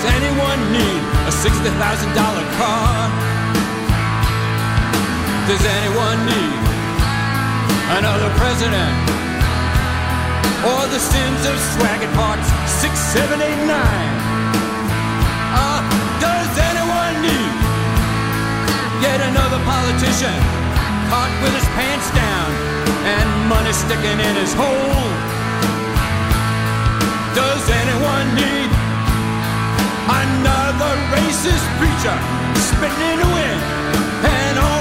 Speaker 5: Does anyone need a $60,000 car? Does anyone need another president? Or the sins of swagging parts 6, 7, 8, 9? Uh, does anyone need yet another politician caught with his pants down? and money sticking in his hole. Does anyone need another racist preacher spitting in the wind and only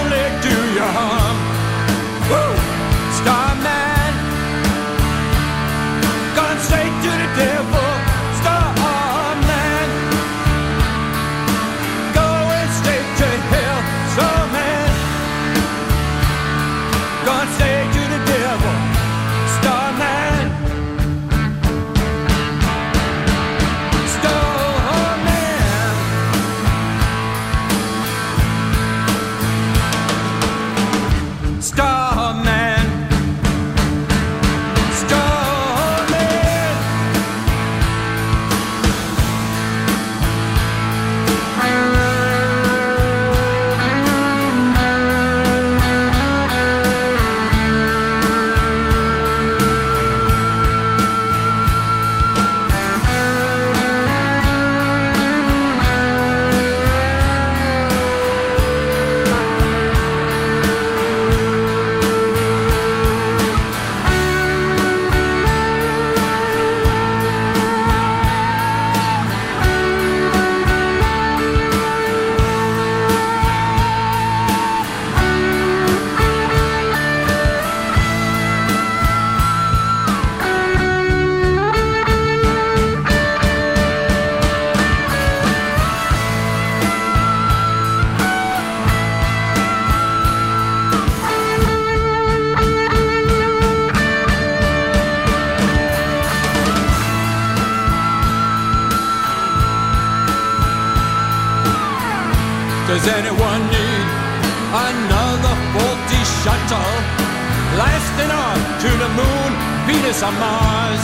Speaker 5: Venus, or Mars?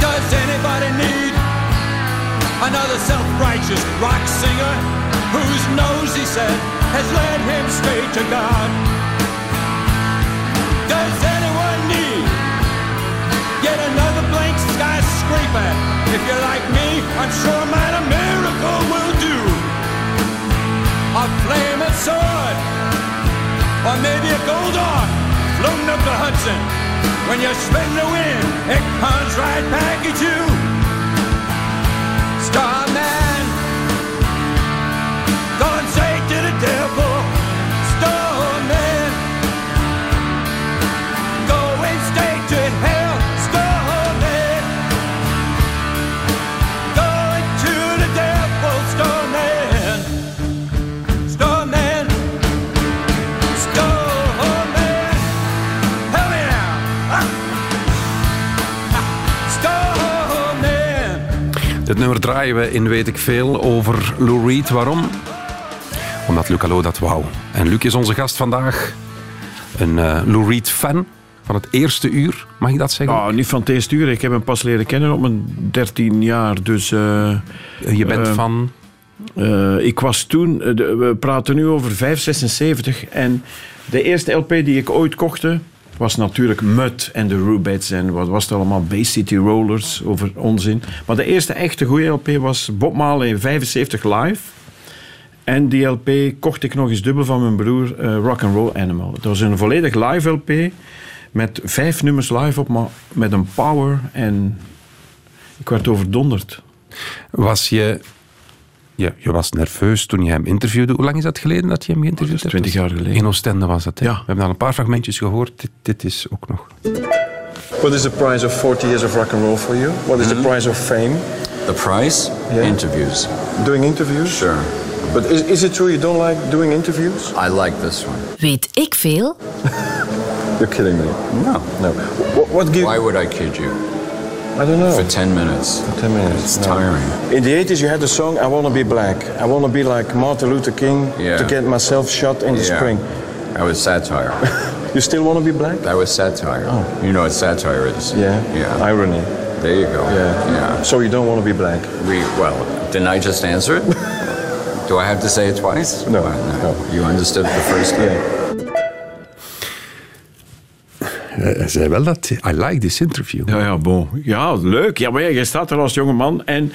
Speaker 5: Does anybody need another self-righteous rock singer whose nose, he said, has led him straight to God? Does anyone need yet another blank skyscraper? If you're like me, I'm sure man a miracle will do. A flaming sword, or maybe a gold ark floating up the Hudson. When you spin the wind, it comes right back at you.
Speaker 1: Dit nummer draaien we in Weet ik Veel over Lou Reed. Waarom? Omdat Luc Allo dat wou. En Luc is onze gast vandaag. Een eh, Lou Reed-fan van het eerste uur. Mag ik dat zeggen?
Speaker 4: Nou, niet van het eerste uur. Ik heb hem pas leren kennen op mijn 13 jaar. Dus, eh,
Speaker 1: Je bent
Speaker 4: eh,
Speaker 1: van...
Speaker 4: eh, ik was toen, eh, we praten nu over 576. En de eerste LP die ik ooit kochte was natuurlijk Mud en de Rubettes en wat was het allemaal, Bay City Rollers, over onzin. Maar de eerste echte goede LP was Bob Marley in 75 live. En die LP kocht ik nog eens dubbel van mijn broer eh Rock and Roll Animal. Het was een volledig live LP met vijf nummers live op, maar met een power en ik werd overdonderd.
Speaker 1: Was je... Ja, je was nerveus toen je hem interviewde. Hoe lang is dat geleden dat je hem geïnterviewd hebt?
Speaker 4: 20 jaar geleden.
Speaker 1: In Oostende was het. hè?
Speaker 4: Ja.
Speaker 1: We hebben al een paar fragmentjes gehoord. Dit, dit is ook nog...
Speaker 6: What is the price of 40 years of rock and roll for you? What is the price of fame?
Speaker 7: The price?
Speaker 6: Yeah.
Speaker 7: Interviews.
Speaker 6: Doing interviews?
Speaker 7: Sure.
Speaker 6: But is, is it true you don't like doing interviews?
Speaker 7: I like this one.
Speaker 3: Weet ik veel?
Speaker 6: You're kidding me.
Speaker 7: No.
Speaker 6: No. What, what give?
Speaker 7: Why would I kid you?
Speaker 6: I don't know.
Speaker 7: For 10 minutes.
Speaker 6: 10 minutes.
Speaker 7: It's
Speaker 6: no.
Speaker 7: tiring.
Speaker 6: In the 80s, you had the song I Wanna Be Black. I wanna be like Martin Luther King
Speaker 7: Yeah.
Speaker 6: to get myself shot in the
Speaker 7: Yeah.
Speaker 6: spring.
Speaker 7: That was satire.
Speaker 6: You still wanna be black?
Speaker 7: that was satire. Oh. You know what satire is?
Speaker 6: Yeah.
Speaker 7: Yeah.
Speaker 6: Irony.
Speaker 7: There you go.
Speaker 6: Yeah.
Speaker 7: Yeah.
Speaker 6: So you don't wanna be black?
Speaker 7: We, well, didn't I just answer it? Do I have to say it twice?
Speaker 6: No,
Speaker 7: Why,
Speaker 6: no.
Speaker 7: You understood it the first time.
Speaker 6: Yeah.
Speaker 1: Hij zei wel dat... I like this interview.
Speaker 4: Ja, ja, bon. Ja, leuk. Ja, maar ja, je staat er als jonge man en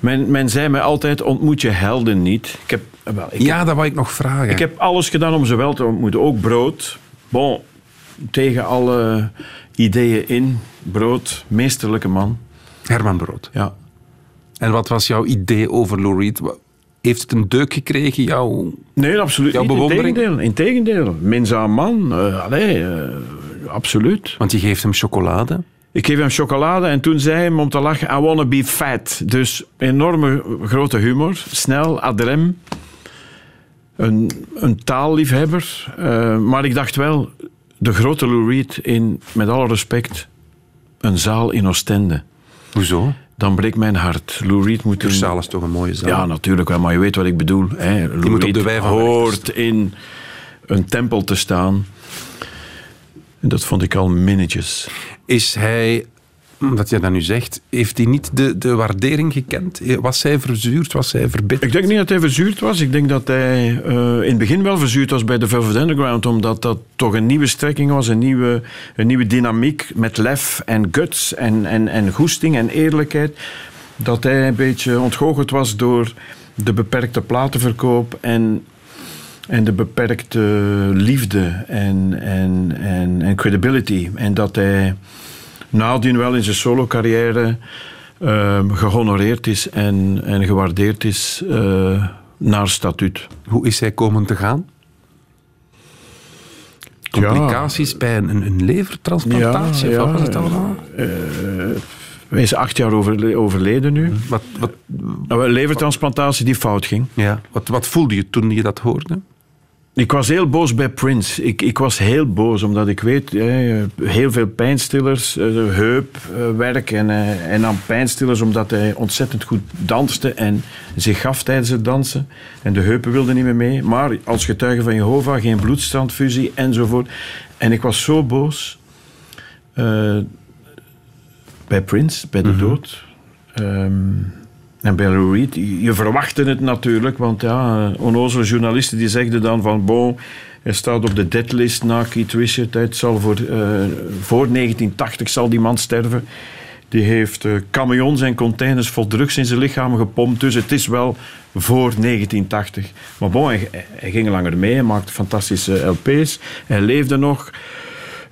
Speaker 4: men, men zei mij altijd, ontmoet je helden niet. Ik heb, wel, ik,
Speaker 1: Ja, dat wou ik nog vragen.
Speaker 4: ik heb alles gedaan om ze wel te ontmoeten. Ook brood. Bon, tegen alle ideeën in. Brood, meesterlijke man.
Speaker 1: Herman Brood.
Speaker 4: Ja.
Speaker 1: En wat was jouw idee over Lou Reed? Heeft het een deuk gekregen, jouw...
Speaker 4: Nee, absoluut
Speaker 1: Jouw
Speaker 4: niet.
Speaker 1: bewondering?
Speaker 4: Integendeel. Integendeel. Minzaam man. Eh, allee, eh, absoluut.
Speaker 1: Want je geeft hem chocolade.
Speaker 4: Ik geef hem chocolade en toen zei hij hem om te lachen, I wanna be fat. Dus enorme grote humor, snel, adrem. Een, een taalliefhebber. Eh, maar ik dacht wel, de grote Lou Reed in, met alle respect, een zaal in Oostende.
Speaker 1: Hoezo?
Speaker 4: Dan breekt mijn hart. Lou Reed moet... een-
Speaker 1: Cursaal is toch een mooie zaal?
Speaker 4: Ja, natuurlijk wel, maar je weet wat ik bedoel. Hè. Lou
Speaker 1: moet op
Speaker 4: Reed hoort in een tempel te staan. En dat vond ik al minnetjes.
Speaker 1: Is hij, omdat je dat nu zegt, heeft hij niet de, de waardering gekend? Was hij verzuurd? Was hij verbitterd?
Speaker 4: Ik denk niet dat hij verzuurd was. Ik denk dat hij eh, in het begin wel verzuurd was bij de Velvet Underground, omdat dat toch een nieuwe strekking was, een nieuwe, een nieuwe dynamiek met lef en guts en, en, en goesting en eerlijkheid. Dat hij een beetje ontgoocheld was door de beperkte platenverkoop en, en de beperkte liefde en, en, en, en credibility. En dat hij nadien wel in zijn solo-carrière ehm, gehonoreerd is en, en gewaardeerd is eh, naar statuut.
Speaker 1: Hoe is hij komen te gaan? Complicaties bij een, een, levertransplantatie?
Speaker 4: Ja,
Speaker 1: of wat was het allemaal?
Speaker 4: Hij is acht jaar overle- overleden nu.
Speaker 1: Wat, wat,
Speaker 4: Nou, Een levertransplantatie die fout ging.
Speaker 1: ja, wat, wat voelde je toen je dat hoorde?
Speaker 4: Ik was heel boos bij Prince. Ik, ik was heel boos, omdat ik weet, heel veel pijnstillers, eh, heupwerk en, eh, en dan pijnstillers, omdat hij ontzettend goed danste en zich gaf tijdens het dansen. En de heupen wilden niet meer mee. Maar als getuige van Jehovah, geen bloedstandfusie enzovoort. En ik was zo boos eh, bij Prince, bij de dood. Ehm, en Lou Reed, je verwachtte het natuurlijk, want ja, onnozele journalisten die zegden dan van, bon, hij staat op de deadlist na Keith Richards, het zal voor, eh, voor 1980 zal die man sterven. Die heeft eh, camions en containers vol drugs in zijn lichaam gepompt, dus het is wel voor 1980. Maar bon, hij, hij ging langer mee, hij maakte fantastische LP's, hij leefde nog.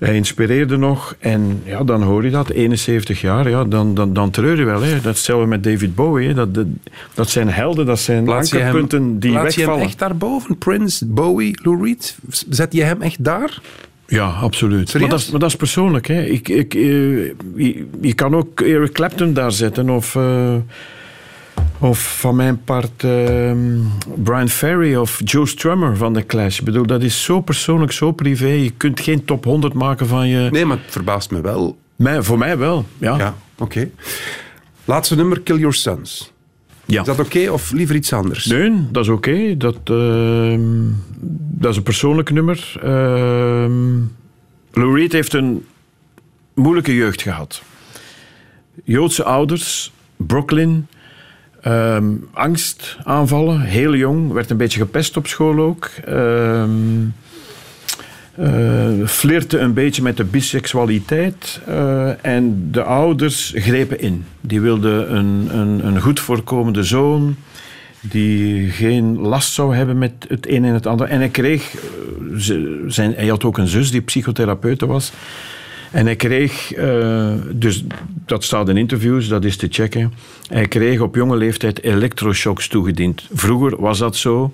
Speaker 4: Hij inspireerde nog en ja, dan hoor je dat, 71 jaar, ja, dan, dan, dan treur je wel. Hè. Dat hetzelfde met David Bowie. Hè. Dat, dat, dat zijn helden, dat zijn
Speaker 1: Plaats hem,
Speaker 4: ankerpunten die
Speaker 1: plaats je hem
Speaker 4: wegvallen.
Speaker 1: echt daarboven? Prince, Bowie, Lou Reed? Zet je hem echt daar?
Speaker 4: Ja, absoluut. Maar dat, is, maar dat is persoonlijk. Hè. Ik, ik, eh, je, je kan ook Eric Clapton daar zetten of... eh, of van mijn part ehm, Brian Ferry of Joe Strummer van The Clash. Ik bedoel, dat is zo persoonlijk, zo privé. Je kunt geen top 100 maken van je...
Speaker 1: Nee, maar het verbaast me wel.
Speaker 4: Mij, voor mij wel, ja.
Speaker 1: Ja, oké. Laatste nummer, Kill Your Sons.
Speaker 4: Ja.
Speaker 1: Is dat oké of liever iets anders?
Speaker 4: Nee, dat is oké. Dat, ehm, dat is een persoonlijk nummer. Ehm Lou Reed heeft een moeilijke jeugd gehad. Joodse ouders, Brooklyn, ehm, angstaanvallen, heel jong, werd een beetje gepest op school ook. Eh, flirte een beetje met de biseksualiteit eh, en de ouders grepen in. Die wilden een, een, een goed voorkomende zoon die geen last zou hebben met het een en het ander. En hij kreeg, eh, zijn, hij had ook een zus die psychotherapeute was. En hij kreeg, eh, dus dat staat in interviews, dat is te checken. Hij kreeg op jonge leeftijd elektroshocks toegediend. Vroeger was dat zo.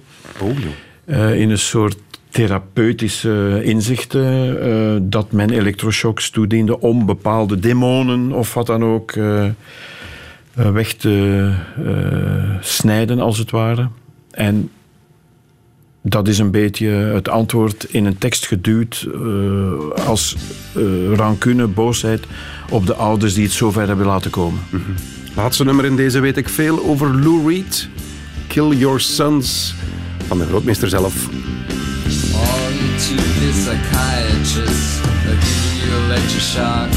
Speaker 4: Eh, in een soort therapeutische inzichten eh, dat men elektroshocks toediende om bepaalde demonen of wat dan ook weg te snijden, als het ware. En dat is een beetje het antwoord in een tekst geduwd eh, als eh, rancune, boosheid op de ouders die het zover hebben laten komen.
Speaker 1: Laatste nummer in deze weet ik veel over Lou Reed. Kill Your Sons. Van de grootmeester zelf.
Speaker 9: All you to the psychiatrist, they'll give you electroshock.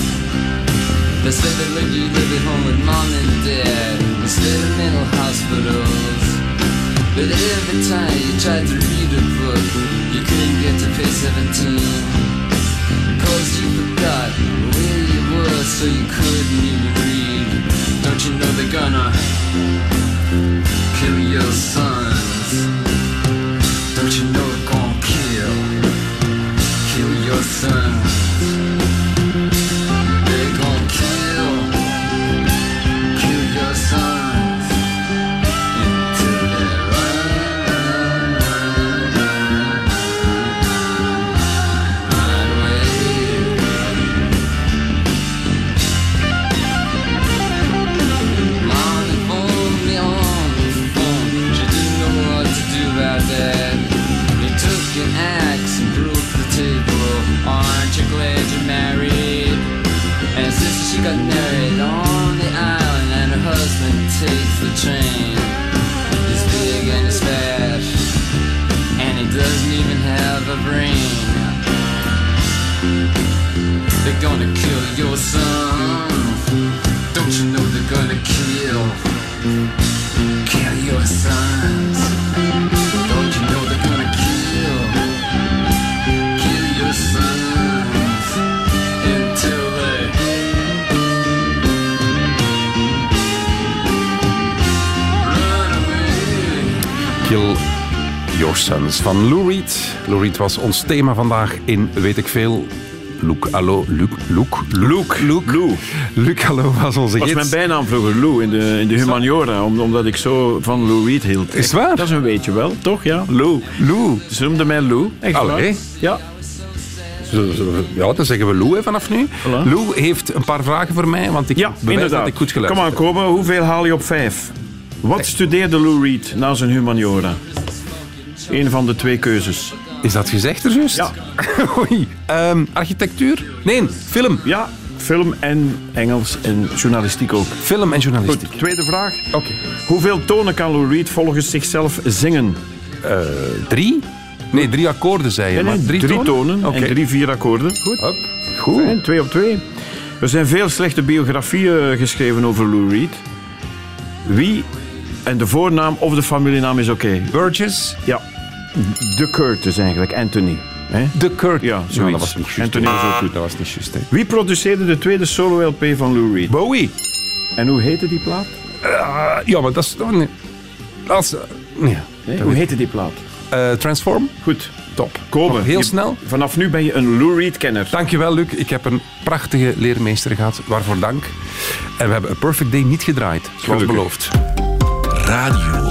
Speaker 9: They say they let you live at home with mom and dad instead of mental hospitals. But every time you tried to read a book, you couldn't get to page 17. Cause you forgot where you were, so you couldn't even read. Don't you know they're gonna kill your sons? Don't you know they're gonna kill, kill your sons? Got married on the island, and her husband takes the train. He's big and he's fat, and he doesn't even have a brain. They're gonna kill your son. Your Sons
Speaker 1: van Lou Reed. Lou Reed was ons thema vandaag in Weet ik Veel. Luc, hallo, Luc, Luc, Luc,
Speaker 4: Lou.
Speaker 1: Luc, hallo, was onze
Speaker 4: Dat was
Speaker 1: gids.
Speaker 4: mijn bijnaam vroeger, Lou, in de, in de humaniora, om- omdat ik zo van Lou Reed hield.
Speaker 1: Is het waar?
Speaker 4: Dat is een weetje wel, toch? Ja, Lou.
Speaker 1: Lou.
Speaker 4: Ze noemden mij Lou. Echt?
Speaker 1: Allee.
Speaker 4: Ja.
Speaker 1: Ja, dan zeggen we Lou hè, vanaf nu.
Speaker 4: Voilà.
Speaker 1: Lou heeft een paar vragen voor mij, want ik
Speaker 4: Ja,
Speaker 1: bewijs
Speaker 4: inderdaad.
Speaker 1: dat ik goed
Speaker 4: Kom
Speaker 1: geluisterd
Speaker 4: aan, komen. Hoeveel haal je op vijf? Wat studeerde Lou Reed na zijn humaniora? Eén van de twee keuzes.
Speaker 1: Is dat gezegd er juist?
Speaker 4: Ja.
Speaker 1: Oei. Ehm, architectuur? Nee, film.
Speaker 4: Ja, film en Engels en journalistiek ook.
Speaker 1: Film en journalistiek.
Speaker 4: Goed, tweede vraag.
Speaker 1: Oké.
Speaker 4: Hoeveel tonen kan Lou Reed volgens zichzelf zingen?
Speaker 1: Eh, drie? Nee, drie akkoorden zei je.
Speaker 4: Nee,
Speaker 1: maar drie,
Speaker 4: drie tonen en drie, vier akkoorden. Goed.
Speaker 1: Hup. Goed.
Speaker 4: Fijn, twee op twee. Er zijn veel slechte biografieën geschreven over Lou Reed. Wie en de voornaam of de familienaam is oké.
Speaker 1: Burgess.
Speaker 4: Ja, de Curtis eigenlijk, Anthony. Hè?
Speaker 1: De Kurt.
Speaker 4: Ja,
Speaker 1: Nou, dat was niet juist.
Speaker 4: Anthony was ook goed.
Speaker 1: Dat was niet juist. hè.
Speaker 4: Wie produceerde de tweede solo-LP van Lou Reed?
Speaker 1: Bowie.
Speaker 4: En hoe heette die plaat?
Speaker 1: Ah, ja, maar dat is... Nee. Dat is... eh, nee.
Speaker 4: Nee, hoe heette die plaat?
Speaker 1: Eh, Transform.
Speaker 4: Goed.
Speaker 1: Top.
Speaker 4: Komen.
Speaker 1: Heel
Speaker 4: Je-
Speaker 1: snel.
Speaker 4: Vanaf nu ben je een Lou Reed-kenner.
Speaker 1: Dankjewel, Luc. Ik heb een prachtige leermeester gehad. Waarvoor dank. En we hebben A Perfect Day niet gedraaid, zoals
Speaker 4: Gelukkig.
Speaker 1: beloofd.
Speaker 2: Radio 1.